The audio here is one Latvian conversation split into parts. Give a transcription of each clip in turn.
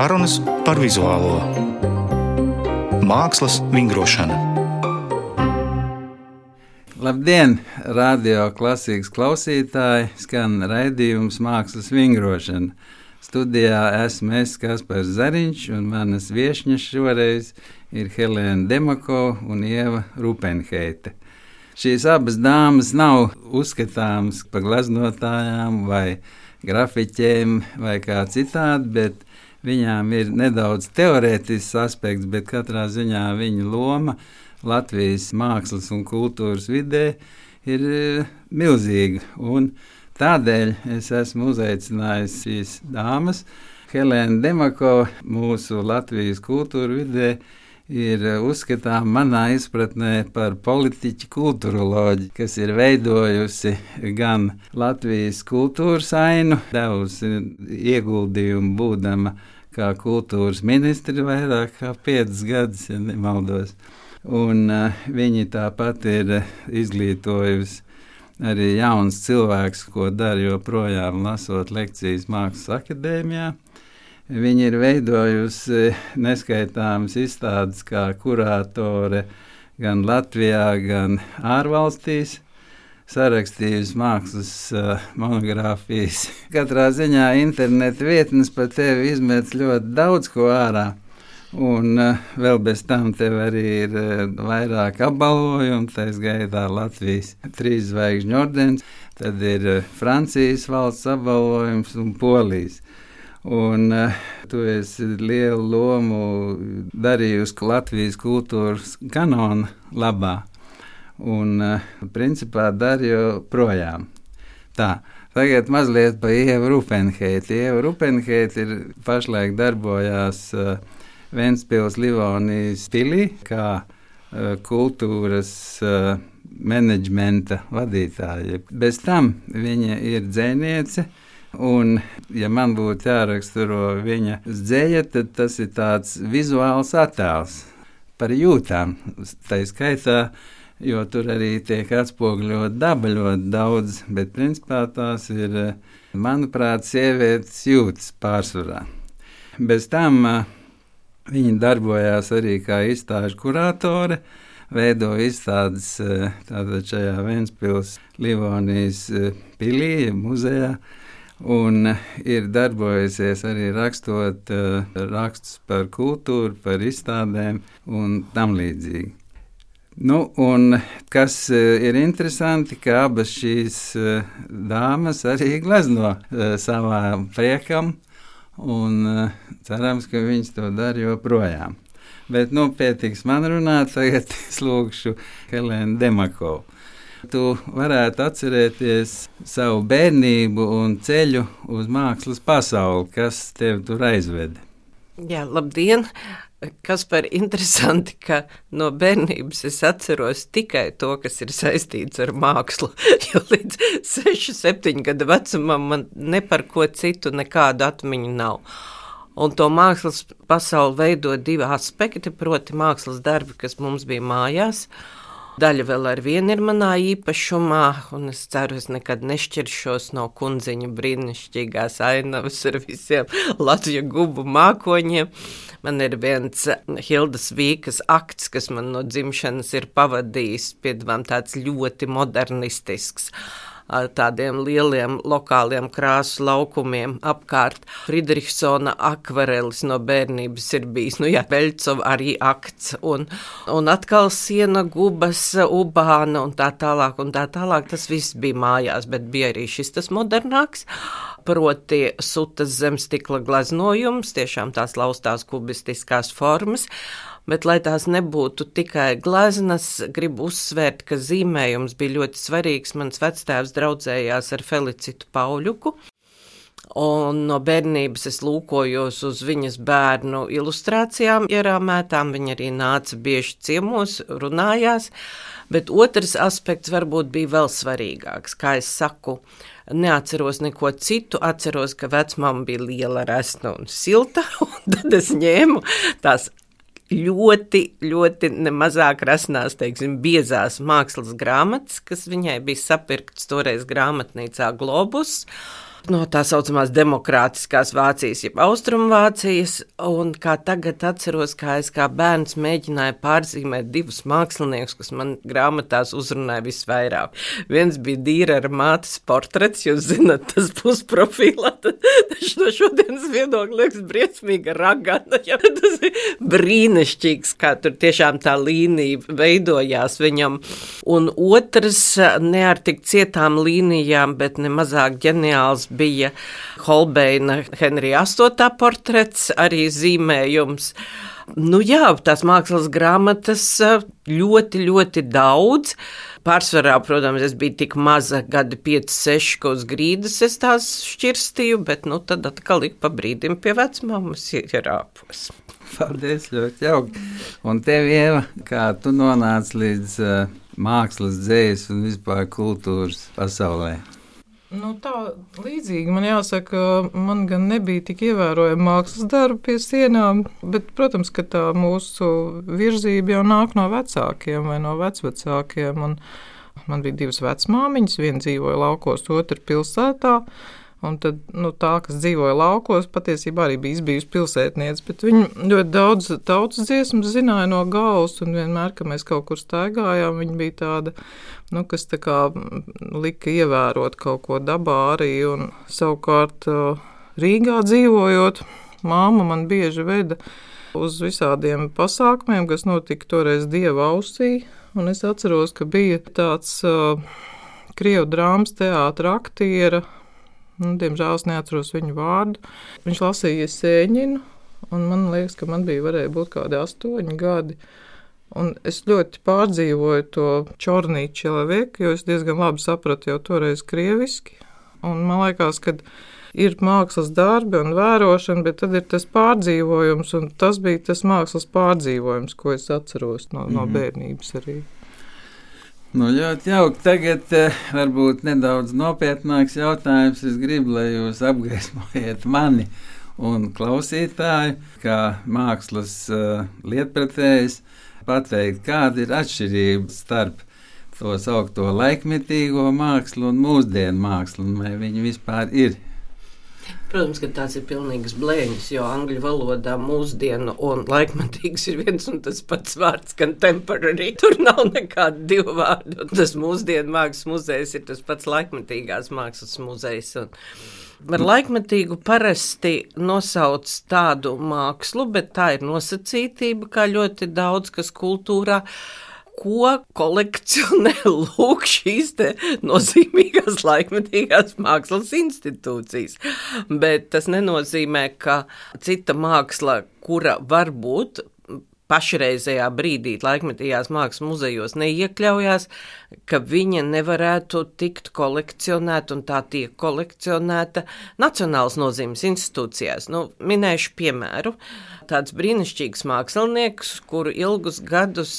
Sarunas par vizuālo mākslas vingrošanu. Labdien, radio klasīgas klausītāji! Skan raidījums Mākslas vingrošana. Studijā esmu es Kaspars Zariņš, un manas viesņas šoreiz ir Helēna Demako un Ieva Rupenheite. Šīs abas dāmas nav uzskatāmas par glaznotājām vai grafiķiem vai kā citādi, bet viņām ir nedaudz teorētisks aspekts, bet katrā ziņā viņa loma Latvijas mākslas un kultūras vidē ir e, milzīga. Un tādēļ es esmu uzaicinājis šīs dāmas, Helēnu Demako, mūsu Latvijas kultūra vidē ir eh, uzskatām manā izpratnē par politiķu kultūroloģiju, kas ir veidojusi gan Latvijas kultūras ainu, devusi ieguldījumu būdama kā kultūras ministri vairāk kā piecus gadus, ja nemaldos. Un uh, viņi tāpat ir izglītojusi arī jauns cilvēks, ko dara joprojām lasot lekcijas Mākslas akadēmijā. Viņa ir veidojusi neskaitāmas izstādes kā kurātore gan Latvijā, gan ārvalstīs. Sarakstījusi mākslas uh, monogrāfijas. Katrā ziņā interneta vietnes par tevi izmet ļoti daudz ko ārā. Un uh, vēl bez tam tev arī ir uh, vairāk apbalvojumu, tā skaitā Latvijas trīs zvaigžņu ordens, tad ir uh, Francijas valsts apbalvojums un Polijas. Un uh, tu esi lielu lomu darījusi Latvijas kultūras kanona labā. Un uh, principā dari joprojām. Tā. Tagad mazliet par Ievu Rupenheitu. Ieva Rupenheita ir pašlaik darbojās uh, Ventspils Livonijas pilī kā uh, kultūras uh, menedžmenta vadītāja. Bez tam viņa ir dzēniece Un, ja man būtu jāraksturo viņa dzēja, tad tas ir tāds vizuāls attēls par jūtām. Tā skaitā, jo tur arī tiek atspoguļot daba ļoti daudz, bet principā tās ir, manuprāt, sievietes jūtas pārsvarā. Bez tam viņa darbojās arī kā izstāžu kurātore veido izstādes tātad šajā Ventspils Livonijas pilī, muzejā un ir darbojusies arī rakstot rakstus par kultūru, par izstādēm un tam līdzīgi. Nu, un kas uh, ir interesanti, ka abas šīs uh, dāmas arī glezno uh, savā priekam, un cerams, ka viņas to dara joprojām. Bet, nu, pietiks man runāt, tagad es lūgšu Helēnu Demakovu tu varētu atcerēties savu bērnību un ceļu uz mākslas pasauli, kas tev tur aizveda. Jā, labdien! Kas par interesanti, ka no bērnības es atceros tikai to, kas ir saistīts ar mākslu. Jo līdz 6, 7 gadu vecumam man ne par ko citu nekādu atmiņu nav. Un to mākslas pasauli veido divi aspekti, proti, mākslas darbi, kas mums bija mājās, uh, Daļa vēl ar vienu ir manā īpašumā, un es ceru, es nekad nešķiršos no kundziņa brīnišķīgās ainavas ar visiem Latviju gubu mākoņiem. Man ir viens Hildas Vīkas akts, kas man no dzimšanas ir pavadījis, piedāvām tāds ļoti modernistisks ar tādiem lieliem lokāliem krāsu laukumiem apkārt. Friedrichsona akvarelis no bērnības ir bijis, nu jā, Veļcova arī akts, un, un atkal siena gubas, ubāna un tā tālāk, un tā tālāk. Tas viss bija mājās, bet bija arī šis tas modernāks proti sutas zemstikla glaznojums, tiešām tās laustās kubistiskās formas. Bet, lai tās nebūtu tikai gleznas, gribu uzsvērt, ka zīmējums bija ļoti svarīgs. Mans vectēvs draudzējās ar Felicitu Pauļuku. Un no bērnības es lūkojos uz viņas bērnu ilustrācijām, ierāmētām. Viņa arī nāca bieži ciemos, runājās. Bet otrs aspekts varbūt bija vēl svarīgāks. Kā es saku, neatceros neko citu. Atceros, ka vecmāma bija liela, resna un silta. Un tad es ņēmu tās ļoti, ļoti nemazāk rasnās, teiksim, biezās mākslas grāmatas, kas viņai bija sapirktas toreiz grāmatnīcā Globus. No tā saucamās demokrātiskās Vācijas, jeb Austrumvācijas. Un kā tagad atceros, kā es kā bērns mēģināju pārzīmēt divus māksliniekus, kas man grāmatās uzrunāja visvairāk. Viens bija dīra ar mātes portrets, jūs zinat, tas pusprofilā. Tas no šodienas viedokļa liekas briesmīga ragana. Ja? Tas ir brīnišķīgs, kā tur tiešām tā līnija veidojās viņam. Un otrs ne ar tik cietām līnijām, bet ne mazāk ģeniāls bija Holbeina Henrija 8. portrets, arī zīmējums. Nu jā, tās mākslas grāmatas ļoti, ļoti daudz. Pārsvarā, protams, es biju tik maza, gadi 5, 6, ka uz grīdas es tās šķirstīju, bet nu, tad atkal ik pa brīdim pie vecmāmas ierāpos. Paldies, ļoti jauki. Un tev, Ieva, kā tu nonāci līdz uh, mākslas dzējas un vispār kultūras pasaulē? Nu, tā līdzīgi man jāsaka, man gan nebija tik ievērojama mākslas darba pie sienām, bet, protams, ka tā mūsu virzība jau nāk no vecākiem vai no vecvecākiem. Un man bija divas vecmāmiņas, viena dzīvoja laukos, otra pilsētā. Un tad nu, tā, kas dzīvoja laukos, patiesībā arī bija bijusi pilsētniece. Viņa ļoti daudz tautas dziesmas zināja no galvas, un vienmēr, kad mēs kaut kur staigājām, viņa bija tāda, nu, kas tā kā lika ievērot kaut ko dabā arī. Un savukārt Rīgā dzīvojot, māma man bieži veda uz visādiem pasākumiem, kas notika toreiz Dieva ausī. Un es atceros, ka bija tāds uh, Krievu drāmas teātra aktiera Nu, diemžēl es neatceros viņu vārdu. Viņš lasīja sēņinu, un man liekas, ka man bija varēja būt kādi astoņi gadi. Un es ļoti pārdzīvoju to čornīšu cilvēku, jo es diezgan labi sapratu jau toreiz krieviski. Un man liekas, ka ir mākslas darbi un vērošana, bet tad ir tas pārdzīvojums, un tas bija tas mākslas pārdzīvojums, ko es atceros no, mm -hmm. no mhm. bērnības arī. Nu, ļoti jauki. Tagad uh, varbūt nedaudz nopietnāks jautājums. Es gribu, lai jūs apgaismojat mani un klausītāju, kā mākslas uh, lietpratējs, pateikt, kāda ir atšķirība starp to saukto laikmetīgo mākslu un mūsdienu mākslu, un vai viņi vispār ir Protams, ka tās ir pilnīgas blēņas, jo angļu valodā mūsdienu un laikmatīgs ir viens un tas pats vārds, gan temporary. Tur nav nekādu divu vārdu. Tas mūsdienu mākslas muzejs ir tas pats laikmatīgās mākslas muzejs. Un Ar laikmetīgu parasti nosauc tādu mākslu, bet tā ir nosacītība, kā ļoti daudz kas kultūrā ko kolekcionē lūk šīs nozīmīgās laikmetīgās mākslas institūcijas. Bet tas nenozīmē, ka cita māksla, kura varbūt pašreizējā brīdī laikmetīgās mākslas muzejos neiekļaujās, ka viņa nevarētu tikt kolekcionēta un tā tiek kolekcionēta Nacionālas nozīmes institūcijās. Nu, minēšu piemēru tāds brīnišķīgs mākslinieks, kuru ilgus gadus,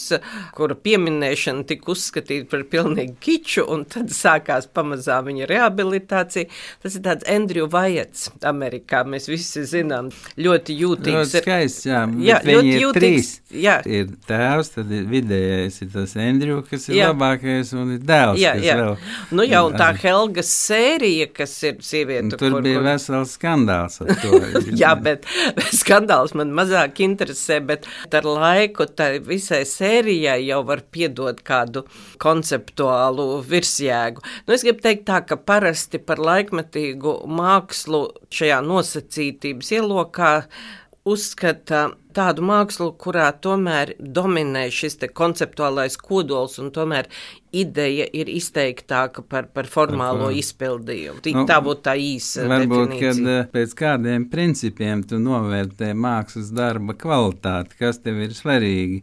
kura pieminēšana tika uzskatīta par pilnīgi kiču, un tad sākās pamazām viņa rehabilitācija. Tas ir tāds Andrew Vajets Amerikā. Mēs visi zinām, ļoti jūtīgs. Ļoti skaists, jā. jā ļoti jūtīgs. Jā. Ir tēvs, tad ir vidējais, ir tas Andrew, kas ir jā. labākais, un ir dēls. Jā, jā. Vēl, nu jau tā Helgas sērija, kas ir sieviete. Tur kur, bija kur... vesels skandāls ar to. jā, bet skandāls man mazāk interesē, bet ar laiku tai visai sērijai jau var piedot kādu konceptuālu virsjēgu. Nu, es gribu teikt tā, ka parasti par laikmetīgu mākslu šajā nosacītības ielokā uzskata tādu mākslu, kurā tomēr dominē šis konceptuālais kodols, un tomēr ideja ir izteiktāka par, par formālo par, izpildījumu. Nu, tā būtu tā īsa. Varbūt, definīcija. kad eh, pēc kādiem principiem tu novērtē mākslas darba kvalitāti, kas tev ir svarīgi.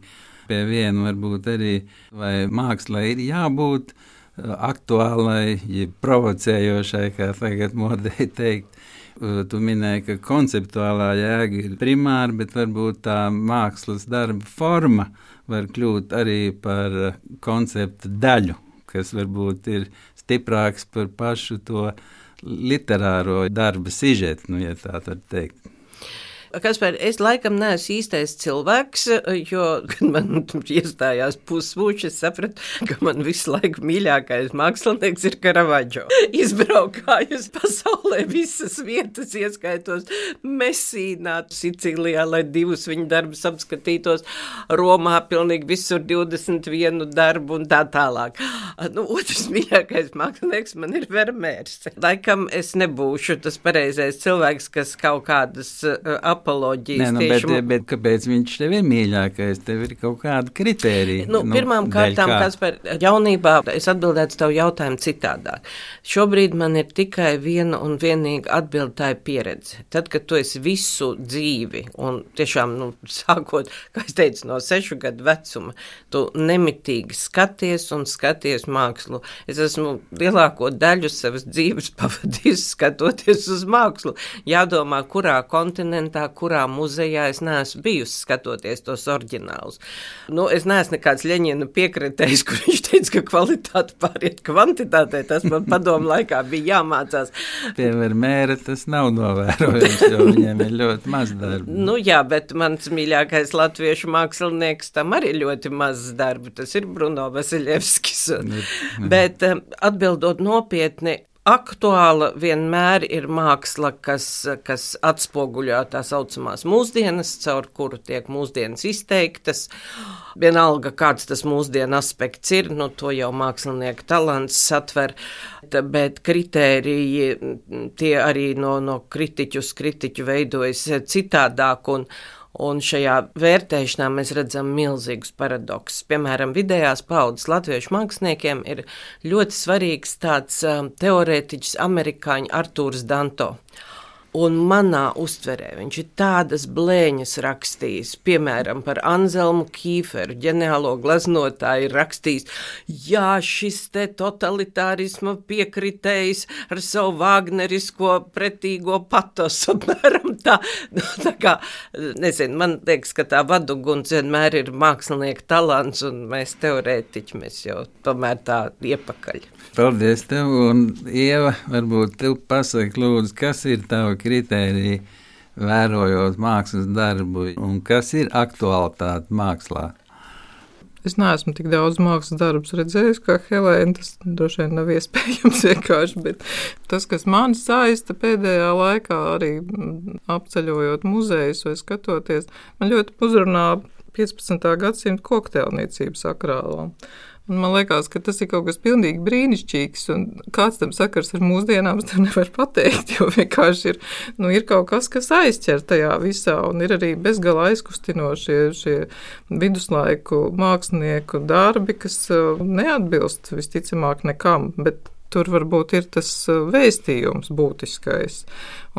Pie viena varbūt arī, vai mākslā ir jābūt eh, aktuālai, ja provocējošai, kā tagad modē teikt tu minēji, ka konceptuālā jēga ir primāra, bet varbūt tā mākslas darba forma var kļūt arī par eh, koncepta daļu, kas varbūt ir stiprāks par pašu to literāro darba sižetu, nu, ja tā var teikt. Kaspēr, es laikam neesmu īstais cilvēks, jo, kad man iestājās pusmūči, es sapratu, ka man visu laiku mīļākais mākslinieks ir Karavadžo. Izbraukājus pasaulē visas vietas, ieskaitos Mesīnā, Sicīlijā, lai divus viņa darbus apskatītos, Romā pilnīgi visur 21 darbu un tā tālāk. Nu, otrs mīļākais mākslinieks man ir Vermērs. Laikam es nebūšu tas pareizais cilvēks, kas kaut kādas uh, apoloģijas. Nē, nu, bet, tieši bet kāpēc viņš tev ir mīļākais? Tev ir kaut kāda kritērija. Nu, pirmām kārtām, kā? kas par jaunībā, es atbildētu tavu jautājumu citādāk. Šobrīd man ir tikai viena un vienīga atbilde, tā ir pieredze. Tad, kad tu esi visu dzīvi, un tiešām, nu, sākot, kā es teicu, no sešu gadu vecuma, tu nemitīgi skaties un skaties mākslu. Es esmu lielāko daļu savas dzīves pavadījis skatoties uz mākslu. Jādomā, kurā kontinentā, kurā muzejā es neesmu bijusi skatoties tos oriģinālus. Nu, es neesmu nekāds Ļeņina piekritējs, kur viņš teica, ka kvalitāte pāriet kvantitātei. Tas man padomu laikā bija jāmācās. Piemēram, mēra tas nav novērojams, jo viņiem ir ļoti maz darba. Nu, jā, bet mans mīļākais latviešu mākslinieks tam arī ļoti maz darba. Tas ir Bruno Vasiljevskis. Bet um, atbildot nopietni, aktuāla vienmēr ir māksla, kas, kas atspoguļo tā saucamās mūsdienas, caur kuru tiek mūsdienas izteiktas. Vienalga, kāds tas mūsdienu aspekts ir, nu, to jau mākslinieka talants satver, bet kritēriji tie arī no, no kritiķu uz kritiķu veidojas citādāk. Un, Un šajā vērtēšanā mēs redzam milzīgus paradoksus. Piemēram, vidējās paudzes latviešu māksliniekiem ir ļoti svarīgs tāds um, teorētiķis, amerikāņu Artūrs Danto. Un manā uztverē viņš ir tādas blēņas rakstījis, piemēram, par Anzelmu Kīferu, ģeniālo gleznotāju, rakstījis, jā, šis te totalitārisma piekritējs ar savu vāgnerisko pretīgo patos, apmēram tā. Nu, tā kā, nezinu, man liekas, ka tā vaduguns vienmēr ir mākslinieka talants, un mēs teorētiķi, mēs jau tomēr tā iepakaļ. Paldies tev, un Ieva, varbūt tu pasaki lūdzu, kas ir tava kritērija, vērojot mākslas darbu, un kas ir aktualitāte mākslā? Es neesmu tik daudz mākslas darbus redzējis, kā Helēna. Tas droši vien nav iespējams vienkārši, bet tas, kas man saista pēdējā laikā, arī apceļojot muzejus vai skatoties, man ļoti uzrunā 15. gadsimta kokteilniecības sakrālā. Man liekas, ka tas ir kaut kas pilnīgi brīnišķīgs. Kāds tam sakars ar mūsdienām, es tam nevaru pateikt. Jo vienkārši ir, nu, ir kaut kas, kas aizķer tajā visā. Un ir arī bezgalā aizkustinošie šie viduslaiku mākslinieku darbi, kas uh, neatbilst visticamāk nekam. Bet Tur varbūt ir tas uh, vēstījums būtiskais.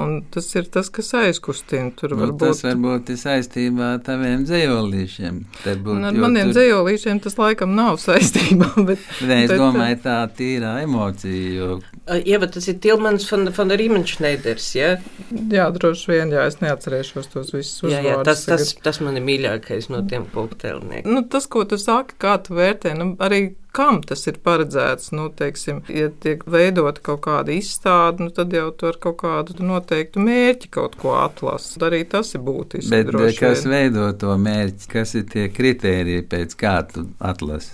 Un tas ir tas, kas aizkustina. Tur nu, varbūt... Tas varbūt ir saistībā ar taviem dzējolīšiem. Nu, ar maniem tur... dzējolīšiem tas laikam nav saistībā. Bet, Nē, es bet... domāju, tā tīrā emocija. Jo... Ieva, tas ir Tilmans von, von Riemenšneiders, ja? Jā, droši vien, jā, es neatcerēšos tos visus. Jā, jā, tas, tas, tas man ir mīļākais no tiem kokteilniekiem. Nu, tas, ko tu saki, kā tu vērtē, nu, arī kam tas ir paredzēts. Nu, teiksim, ja tiek veidota kaut kāda izstāde, nu, tad jau tur kaut kādu noteiktu mērķi kaut ko atlasa. Arī tas ir būtiski. Bet kas vien. veido to mērķi? Kas ir tie kritēriji, pēc kā tu atlasi?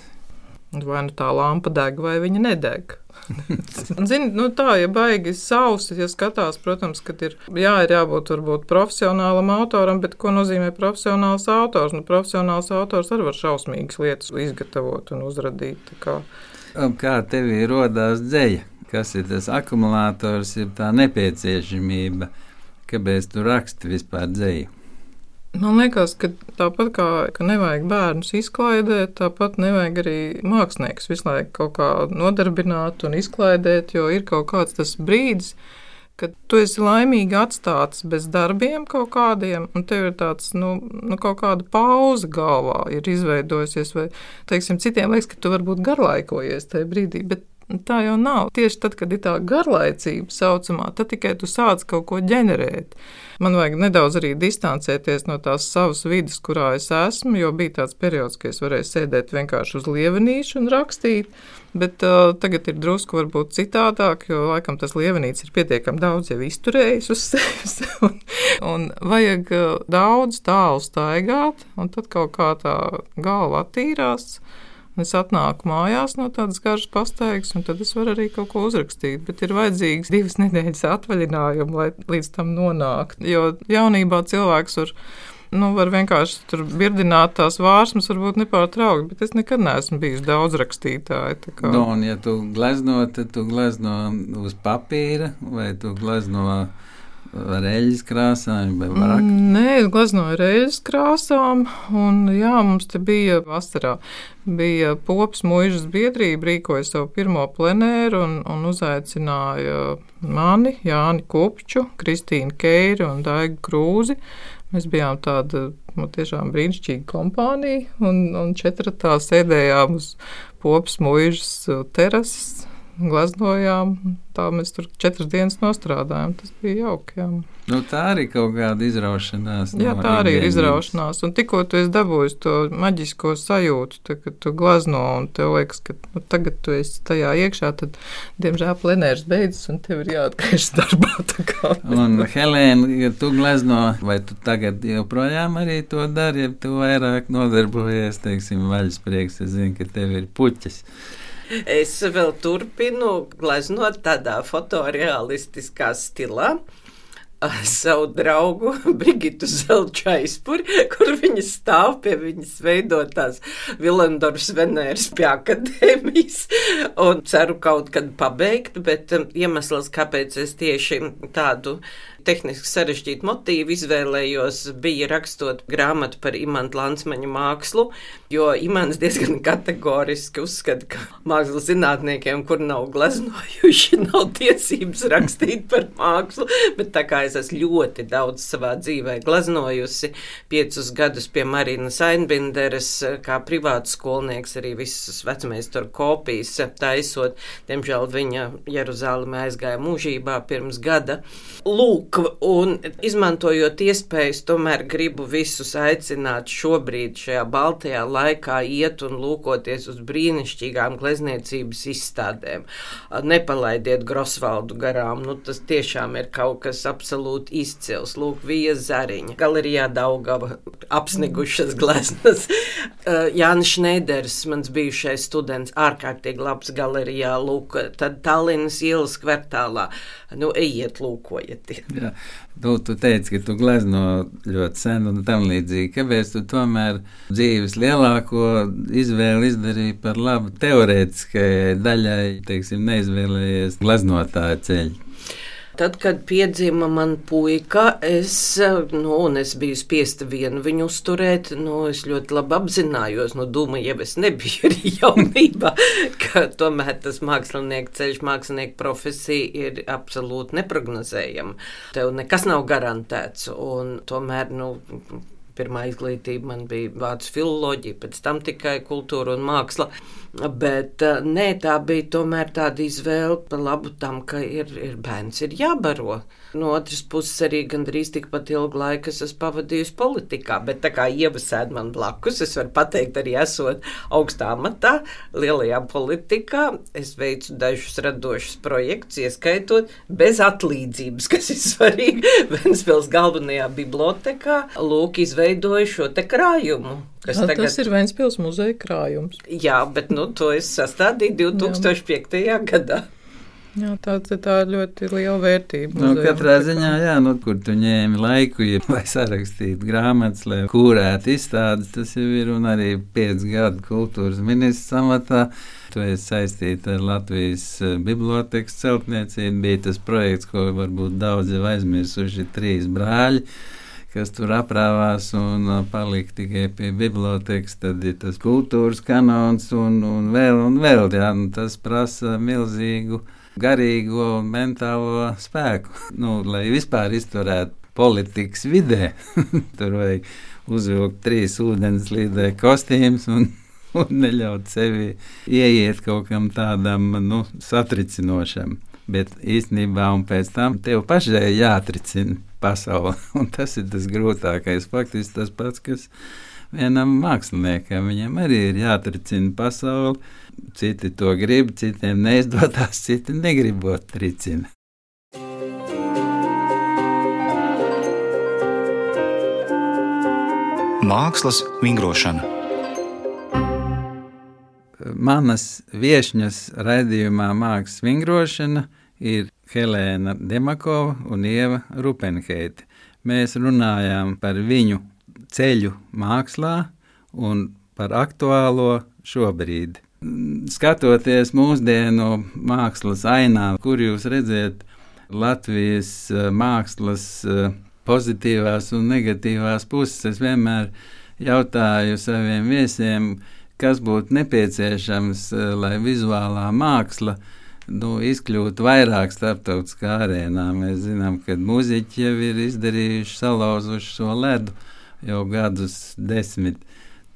Vai nu tā lampa deg, vai viņa nedeg. Zini, nu tā, ja baigi sausi, ja skatās, protams, ka ir, jā, ir jābūt varbūt profesionālam autoram, bet ko nozīmē profesionāls autors? Nu, profesionāls autors arī var šausmīgas lietas izgatavot un uzradīt. Kā, kā tevī rodās dzēja? Kas ir tas akumulators, ir tā nepieciešamība, kāpēc tu raksti vispār dzēju? Man liekas, ka tāpat kā ka nevajag bērnus izklaidēt, tāpat nevajag arī mākslinieks visu laiku kaut kā nodarbināt un izklaidēt, jo ir kaut kāds tas brīdis, kad tu esi laimīgi atstāts bez darbiem kaut kādiem, un tev ir tāds, nu, nu kaut kāda pauze galvā ir izveidojusies, vai, teiksim, citiem liekas, ka tu varbūt garlaikojies tajā brīdī, bet Tā jau nav. Tieši tad, kad ir tā garlaicība saucamā, tad tikai tu sāc kaut ko ģenerēt. Man vajag nedaudz arī distancēties no tās savas vidas, kurā es esmu, jo bija tāds periods, kad es varēju sēdēt vienkārši uz lievenīšu un rakstīt. Bet uh, tagad ir drusku varbūt citādāk, jo laikam tas lievenīts ir pietiekami daudz jau izturējis uz sevis. un, un vajag uh, daudz tālu staigāt, un tad kaut kā tā galva attīrās. Es atnāku mājās no tādas garas pastaigas, un tad es varu arī kaut ko uzrakstīt. Bet ir vajadzīgs divas nedēļas atvaļinājumu, lai līdz tam nonāktu. Jo jaunībā cilvēks var nu, var vienkārši tur birdināt tās vārsmas, varbūt nepārtraukti, bet es nekad neesmu bijis daudz rakstītāja. Nu, un, ja tu glezno, tad tu glezno uz papīra vai tu glezno ar eļļas krāsām vai varak? Mm, nē, ar eļļas krāsām, un jā, mums te bija vasarā. Bija pops mūžas biedrība, rīkoja savu pirmo plenēru un, un uzaicināja mani, Jāni Kupču, Kristīnu Keiru un Daigu Krūzi. Mēs bijām tāda nu, tiešām brīnišķīga kompānija, un, un četratā sēdējām uz pops mūžas terases gleznojām. Tā mēs tur četras dienas nostrādājām. Tas bija jauki. Jā. Nu, tā arī kaut kāda izraušanās. Jā, tā arī ir izraušanās. Un tikko tu esi dabūjis to maģisko sajūtu, tad, kad tu glazno un tev liekas, ka nu, tagad tu esi tajā iekšā, tad, diemžēl, plenērs beidzas un tev ir jāatgriežas darbā. un, Helēna, ja tu glazno, vai tu tagad joprojām arī to dari, ja tu vairāk nodarbojies, teiksim, vaļasprieks, es zinu, ka tev ir puķis. Es vēl turpinu gleznot tādā fotorealistiskā stilā savu draugu Brigitu Zelču aizpuri, kur viņa stāv pie viņas veidotās Vilendorfs Venēras pie akadēmijas. Un ceru kaut kad pabeigt, bet um, iemesls, kāpēc es tieši tādu tehniski sarežģītu motīvu izvēlējos, bija rakstot grāmatu par Imantu Lansmaņu mākslu, jo Imants diezgan kategoriski uzskata, ka mākslas zinātniekiem, kur nav gleznojuši, nav tiesības rakstīt par mākslu, bet tā kā es esmu ļoti daudz savā dzīvē gleznojusi, piecus gadus pie Marinas Ainbinderes, kā privāts skolnieks, arī visas vecmeistaru kopijas taisot, diemžēl viņa Jeruzālēmē aizgāja mūžībā pirms gada. Lūk, un izmantojot iespējas, tomēr gribu visus aicināt šobrīd, šajā baltajā laikā, iet un lūkoties uz brīnišķīgām glezniecības izstādēm. Nepalaidiet Grosvaldu garām, nu, tas tiešām ir kaut kas absolūti izcils. Lūk, Vija Zariņa, galerijā Daugava, apsnigušas gleznas. Jānis Šnēders, mans bijušais students, ārkārtīgi labs galerijā, lūk, tad Tallinas ielas kvartālā. Nu, ejiet, lūkojiet. Tu, tu teici, ka tu glezno ļoti sen un tam līdzīgi. Kāpēc tu tomēr dzīves lielāko izvēli izdarīji par labu teorētiskajai daļai, teiksim, neizvēlējies gleznotāja ceļu? Tad, kad piedzima man puika, es, nu, es biju spiesta vienu viņu uzturēt. Nu, es ļoti labi apzinājos, nu, dūma jau es nebiju arī jaunībā, ka tomēr tas mākslinieka ceļš, mākslinieka profesija ir absolūti neprognozējama. Tev nekas nav garantēts, un tomēr, nu, Pirmā izglītība man bija vācu filoloģija, pēc tam tikai kultūra un māksla. Bet eh, nē, tā bija tomēr tāda izvēle par labu tam, ka ir, ir bērns ir jābaro. No otras puses, arī gandrīz tikpat ilgu laiku es esmu pavadījusi politikā, bet tā kā ievasēd man blakus, es varu pateikt, arī esot augstā amatā, lielajā politikā, es veicu dažus radošus projektus, ieskaitot bez atlīdzības, kas ir svarīgi. Ventspils galvenajā bibliotekā lūk izveidoju šo te krājumu. Kas Jā, tagad... Tas ir Ventspils muzeja krājums. Jā, bet nu, to es sastādīju 2005. Jā. gadā. Jā, tā, tā ir ļoti liela vērtība. Nu, katrā ziņā, jā, nu, kur tu ņēmi laiku, ja, lai sarakstītu grāmatas, lai kūrētu izstādes, tas jau ir un arī 5 gadu kultūras ministrs amatā. Tu esi saistīta ar Latvijas eh, bibliotekas celtniecību. Bija tas projekts, ko varbūt daudz jau aizmirsuši, trīs brāļi kas tur aprāvās un uh, palika tikai pie bibliotekas, tad ir tas kultūras kanons un, un vēl un vēl. Jā, un tas prasa milzīgu garīgo mentālo spēku, nu, lai vispār izturētu politikas vidē. tur vajag uzvilkt trīs ūdens līdē kostīmus un un neļaut sevi ieiet kaut kam tādam nu, satricinošam. Bet īstenībā, un pēc tam tev pašai jāatricina pasaule. Un tas ir tas grūtākais. Faktiski tas pats, kas vienam māksliniekam. Viņam arī ir jāatricina pasaule. Citi to grib, citiem neizdodas, citi negribot tricina. Mākslas vingrošana. Manas viesņas raidījumā Mākslas vingrošana ir Helēna Demakova un Ieva Rupenheite. Mēs runājām par viņu ceļu mākslā un par aktuālo šobrīd. Skatoties mūsdienu mākslas ainā, kur jūs redzat Latvijas eh, mākslas eh, pozitīvās un negatīvās puses. Es vienmēr jautāju saviem viesiem, kas būtu nepieciešams, eh, lai vizuālā māksla nu, izkļūtu vairāk starptautiskā arēnā. Mēs zinām, ka muzeķi jau ir izdarījuši, salauzuši šo ledu jau gadus desmit.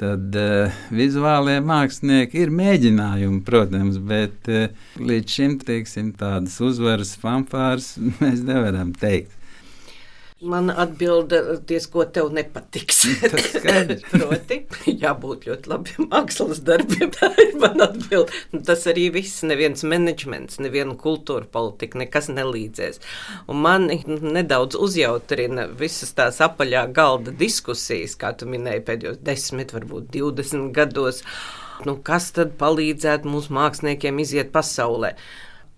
Tad uh, vizuālie mākslinieki ir mēģinājumi, protams, bet uh, līdz šim teiksim, tādas uzvaras, fanfāras mēs nevaram teikt. Man atbildēs, ko tev nepatiks. Proti, jābūt ļoti labiem mākslas darbiem. Tā ir mana atbilde. Nu, tas arī viss, neviens menedžments, neviena kultūra politika, nekas nelīdzēs. Un man nedaudz uzjautrina visas tās apaļā galda diskusijas, kā tu minēji pēdējos desmit, varbūt divdesmit gados. Nu, kas tad palīdzētu mūsu māksliniekiem iziet pasaulē?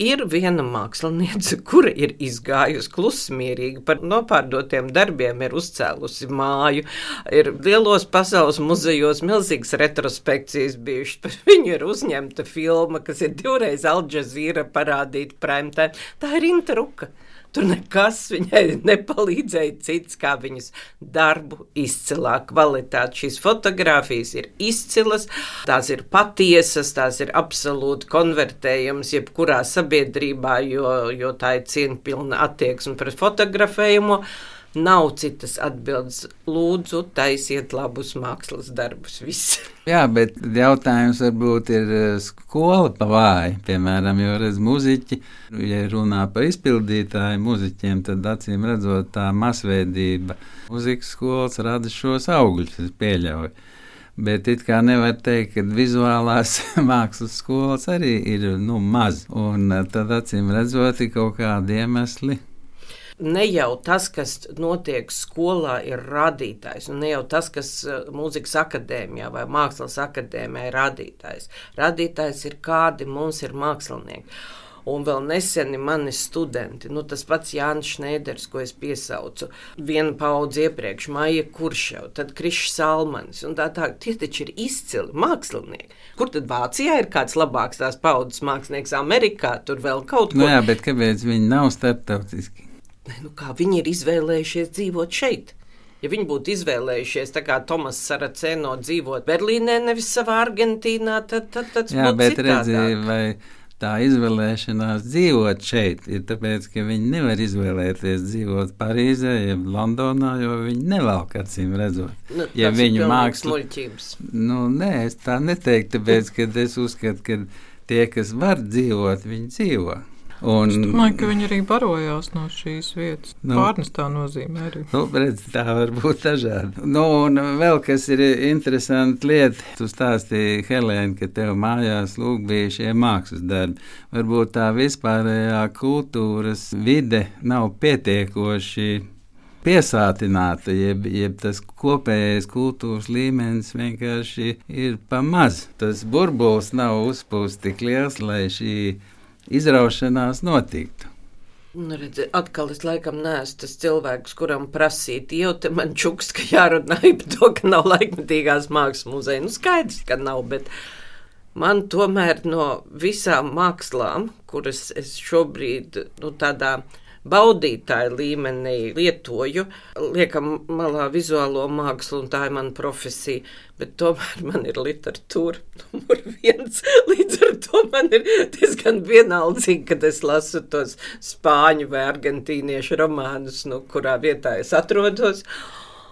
Ir viena māksliniece, kura ir izgājusi klusmierīgi par nopārdotiem darbiem, ir uzcēlusi māju, ir lielos pasaules muzejos milzīgas retrospekcijas bijušas. Par viņu ir uzņemta filma, kas ir divreiz Alžēzīra parādīta prēmtē. Tā ir Intruka. Tur nekas viņai nepalīdzēja cits, kā viņas darbu izcilā kvalitāte. Šīs fotogrāfijas ir izcilas, tās ir patiesas, tās ir absolūti konvertējamas jebkurā sabiedrībā, jo, jo tā ir cieņpilna attieksme pret fotografējumu. Nav citas atbildes. Lūdzu, taisiet labus mākslas darbus. Viss. Jā, bet jautājums varbūt ir eh, skola pa vāju. Piemēram, jo redz muziķi, ja runā par izpildītāju muziķiem, tad acīm redzot tā masveidība. Muzikas skolas rada šos augļus, es pieļauju. Bet it kā nevar teikt, ka vizuālās mākslas skolas arī ir nu, maz. Un eh, tad acīm redzot, ir kaut kādi iemesli, ne jau tas, kas notiek skolā, ir radītājs, un ne jau tas, kas eh, mūzikas akadēmijā vai mākslas akadēmijā ir radītājs. Radītājs ir kādi mums ir mākslinieki. Un vēl neseni mani studenti, nu, tas pats Jānis Šneiders, ko es piesaucu, viena paudze iepriekš, Maija Kuršau, tad Krišs Salmanis un tā tā. Tie taču ir izcili mākslinieki. Kur tad Vācijā ir kāds labāks tās paudzes mākslinieks, Amerikā tur vēl kaut nu ko? Nu jā, bet kāpēc viņi nav starptautiski? Nu, kā viņi ir izvēlējušies dzīvot šeit. Ja viņi būtu izvēlējušies, tā kā Tomas Saraceno, dzīvot Berlīnē, nevis savā Argentīnā, tad, tas Jā, būtu bet citādāk. redzi, vai tā izvēlēšanās dzīvot šeit ir tāpēc, ka viņi nevar izvēlēties dzīvot Parīzē, jeb Londonā, jo viņi nevelk acīm redzot. Nu, ja viņu pilnīgs māksla, muļķības. nu, nē, es tā neteiktu, tāpēc, ka es uzskatu, ka tie, kas var dzīvot, viņi dzīvo. Un, es domāju, ka viņi arī barojās no šīs vietas. Nu, Pārnes tā nozīmē arī. Nu, redz, tā var būt dažādi. Nu, un vēl kas ir interesanti lieta, tu stāstīji, Helēna, ka tev mājās lūk bija šie mākslas darbi. Varbūt tā vispārējā kultūras vide nav pietiekoši piesātināta, jeb, jeb tas kopējais kultūras līmenis vienkārši ir pamaz. Tas burbulis nav uzpūsts tik liels, lai šī izraušanās notiktu. Nu, redzi, atkal es laikam neesmu tas cilvēks, kuram prasīt, jau te man čuks, ka jārunā par to, ka nav laikmetīgās mākslas muzeja. Nu, skaidrs, ka nav, bet man tomēr no visām mākslām, kuras es šobrīd nu, tādā baudītāju līmenī lietoju, liekam malā vizuālo mākslu, un tā ir mana profesija, bet tomēr man ir literatūra numur viens. Līdz ar to man ir diezgan vienaldzīgi, kad es lasu tos spāņu vai argentīniešu romānus, nu, kurā vietā es atrodos.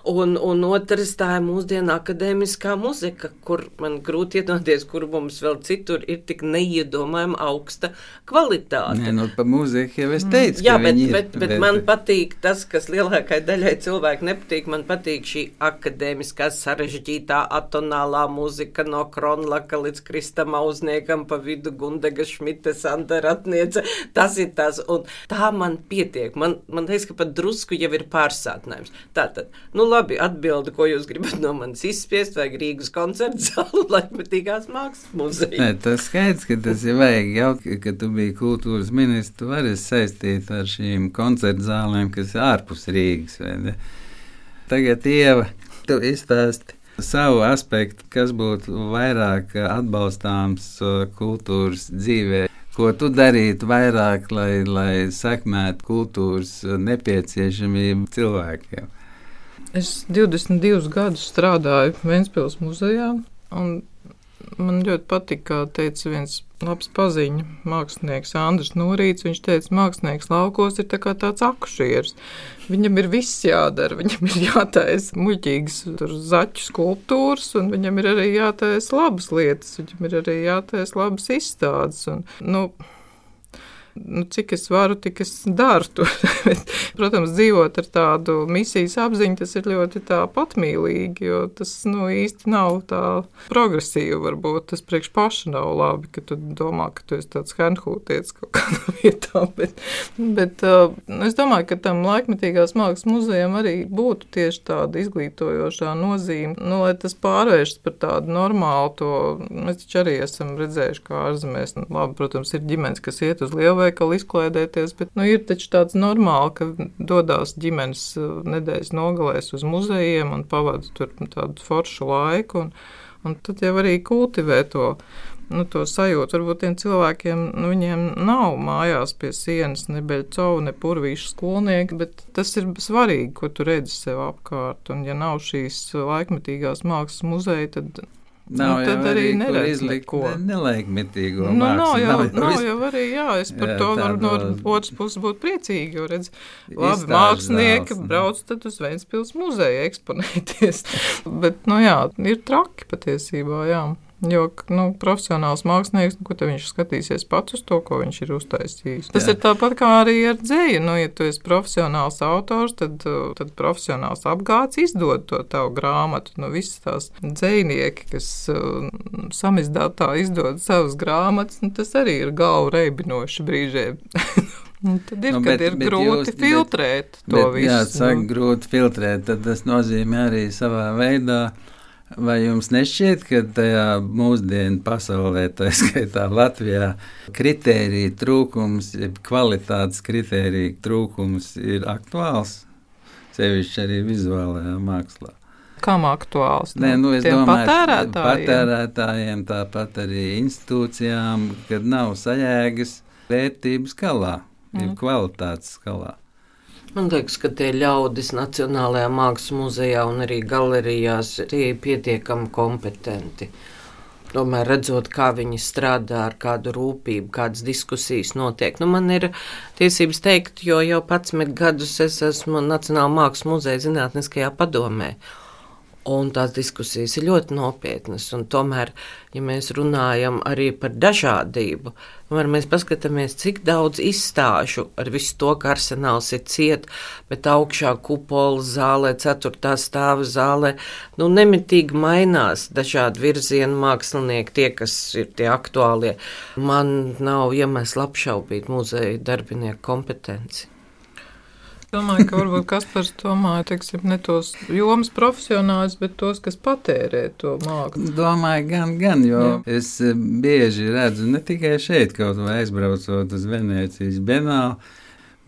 Un, un otrs tā ir mūsdienu akadēmiskā muzika, kur man grūti iedomāties, kur mums vēl citur ir tik neiedomājama augsta kvalitāte. Nē, nu, par mūziku jau es teicu. Jā, bet, ir, bet, bet, bet man patīk tas, kas lielākajai daļai cilvēku nepatīk. Man patīk šī akadēmiskā sarežģītā atonālā mūzika no Kronlaka līdz Kristam Auzniekam pa vidu Gundega Šmita Sandaratniece. Tas ir tas, un tā man pietiek. Man, man liekas, ka pat drusku jau ir pārsātinājums. Tātad, nu, labi, atbildi, ko jūs gribat no manis izspiest, vai Rīgas koncerta zāle, laikmetīgās mākslas muzeja. Nē, tas skaidrs, ka tas ir vajag jaut, ka tu biji kultūras ministrs, tu vari saistīt ar šīm koncerta zālēm, kas ir ārpus Rīgas. Tagad, Ieva, tu izstāsti savu aspektu, kas būtu vairāk atbalstāms kultūras dzīvē. Ko tu darītu vairāk, lai, lai sekmētu kultūras nepieciešamību cilvēkiem? Es 22 gadus strādāju Vēncpils muzejā, un man ļoti patika, kā teica viens labs paziņu mākslinieks Andris Norīts. Viņš teica, mākslinieks laukos ir tā tāds akušieris. Viņam ir viss jādara, viņam ir jātaisa muļķīgas zaķu skulptūras, un viņam ir arī jātaisa labas lietas, viņam ir arī jātaisa labas izstādes. Un, nu, nu, cik es varu, tik es daru to. Protams, dzīvot ar tādu misijas apziņu, tas ir ļoti patmīlīgi, jo tas nu, īsti nav tā progresīvi. Varbūt tas priekš paša nav labi, ka tu domā, ka tu esi tāds hernhūtietis kaut kādā vietā. Bet, bet uh, es domāju, ka tam laikmetīgās mākslas muzejam arī būtu tieši tāda izglītojošā nozīme, nu, lai tas pārvēršas par tādu normālu to. Mēs taču arī esam redzējuši, kā ārzemēs, nu, labi, protams, ir ģimenes, kas iet uz lielu veikalu izklaidēties, bet nu, ir taču tāds normāli, ka dodas ģimenes uh, nedēļas nogalēs uz muzejiem un pavada tur tādu foršu laiku. Un, un tad jau arī kultivē to. Nu, to sajūtu varbūt tiem cilvēkiem, nu, nav mājās pie sienas ne beļcovu, ne purvīšu skolnieki, bet tas ir svarīgi, ko tu redzi sev apkārt. Un, ja nav šīs laikmetīgās mākslas muzeja, tad Nav nu, tad arī neredz neko. Ne, nelaikmetīgo nu, mākslu. Nav jau, nav, nav jau arī, jā, es par jā, to varu no otras puses būt priecīgi, jo redz, labi, mākslinieki zāles, brauc tad uz Ventspils muzeju eksponēties. Bet, nu jā, ir traki patiesībā, jā. Jo nu, profesionāls mākslinieks, nu, viņš skatīsies pats uz to, ko viņš ir uztaisījis. Tas Jā. ir tāpat kā arī ar dzēju. Nu, ja tu esi profesionāls autors, tad, tad profesionāls apgāds izdod to tavu grāmatu. Nu, Visas tās dzējnieki, kas uh, samizdatā izdod savas grāmatas, nu, tas arī ir galvu reibinoši brīžiem. Nu, tad ir, nu, bet, ir bet grūti jūs, filtrēt bet, to bet, visu. Jā, saka, nu. grūti filtrēt. Tad tas nozīmē arī savā veidā Vai jums nešķiet, ka tajā mūsdienu pasaulē, tā skaitā Latvijā, kritērija trūkums, kvalitātes kritērija trūkums ir aktuāls? Sevišķi arī vizuālajā mākslā. Kam aktuāls? Nē, nu, es domāju, patērētājiem. patērētājiem, tāpat arī institūcijām, kad nav sajēgas vērtības skalā, mm. kvalitātes skalā. Man liekas, ka tie ļaudis Nacionālajā mākslas muzejā un arī galerijās ir pietiekami kompetenti. Tomēr redzot, kā viņi strādā ar kādu rūpību, kādas diskusijas notiek. Nu, man ir tiesības teikt, jo jau 11 gadus es esmu Nacionālā mākslas muzeja zinātniskajā padomē. Un tās diskusijas ir ļoti nopietnas. Tomēr, ja mēs runājam arī par dažādību, tomēr mēs paskatāmies, cik daudz izstāžu ar visu to, ka arsenāls ir ciet, bet augšā kupola zālē, ceturtā stāva zālē, nu, nemitīgi mainās dažādi virzienu mākslinieki, tie, kas ir tie aktuālie. Man nav iemesls apšaubīt muzeja darbinieku kompetenci. Domāju, ka varbūt Kaspars domāja, teiksim, ne tos jomas profesionāļus, bet tos, kas patērē to mākslu. Domāju, gan, gan, jo Jā. es eh, bieži redzu ne tikai šeit, kaut vai aizbraucot uz Venēcijas Benālu,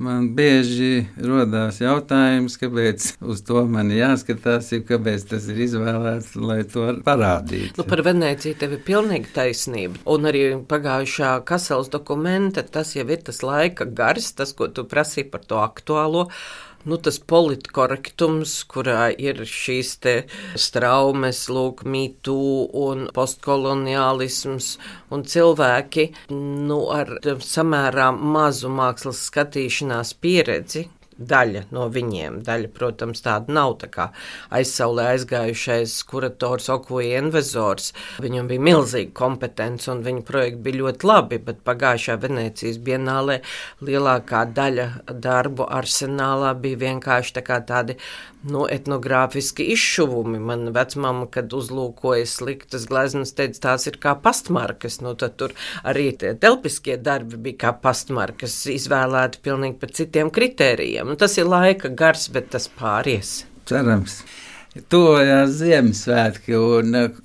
Man bieži rodas jautājums, kāpēc uz to man jāskatās, ir kāpēc tas ir izvēlēts, lai to parādītu. Nu, par Venēciju tev ir pilnīgi taisnība. Un arī pagājušā Kasels dokumenta, tas jau ir tas laika gars, tas, ko tu prasīji par to aktuālo nu, tas politkorektums, kurā ir šīs straumes, lūk, mītū un postkoloniālisms, un cilvēki nu, ar samērā mazu mākslas skatīšanās pieredzi. Daļa no viņiem. Daļa, protams, tāda nav tā kā aizsaulē aizgājušais kurators Okuja Envezors. Viņam bija milzīga kompetence un viņa projekti bija ļoti labi, bet pagājušā Venecijas bienālē lielākā daļa darbu arsenālā bija vienkārši tā tādi nu, etnogrāfiski izšuvumi. Man vecmāma, kad uzlūkoja sliktas gleznas, teica, tās ir kā pastmarkas. Nu, tad tur arī telpiskie darbi bija kā pastmarkas, izvēlēti pilnīgi pēc citiem kritērijiem. Nu, tas ir laika gars, bet tas pāries. Cerams. Tuvojās Ziemassvētki, un eh,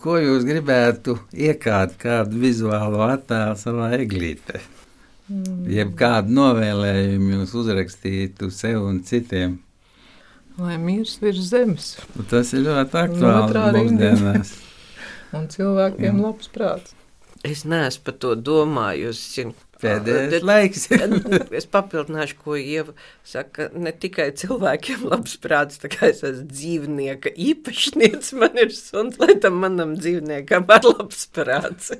ko jūs gribētu iekārt, kādu vizuālo attēlu savā eglītē? Mm. Jeb kādu novēlējumu jūs uzrakstītu sev un citiem? lai mirs virs zemes. Nu, tas ir ļoti aktuāli mūsdienās. un cilvēkiem Jā. labs prāts. Es neesmu par to domājusi. Pēdējais laiks. es papildināšu, ko Ieva saka. Ne tikai cilvēkiem labs prāts, tā kā es esmu dzīvnieka īpašnieks, man ir suns, lai tam manam dzīvniekam ir labs prāts.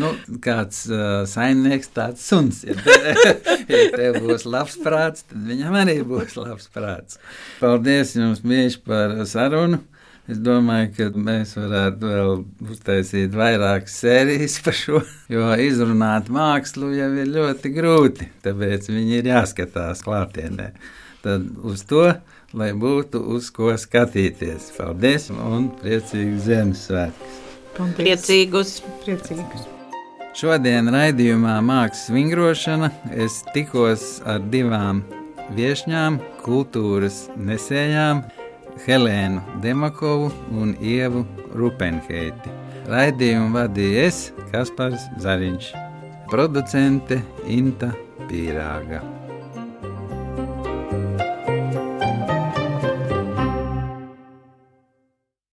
nu, kāds uh, saimnieks, tāds suns. Ja, te, ja tev būs labs prāts, tad viņam arī būs labs prāts. Paldies jums, Mieši, par sarunu. Es domāju, ka mēs varētu vēl uztaisīt vairākas sērijas par šo, jo izrunāt mākslu jau ir ļoti grūti. Tāpēc viņi ir jāskatās klātienē. Tad uz to, lai būtu uz ko skatīties. Paldies un priecīgus Ziemassvētkus! Priecīgus! Priecīgus! Šodien raidījumā Mākslas vingrošana es tikos ar divām viesņām, kultūras nesējām. Helēnu Demakovu un Ievu Rupenheiti. Raidījumu vadīja es, Kaspars Zariņš, producente Inta Pīrāga.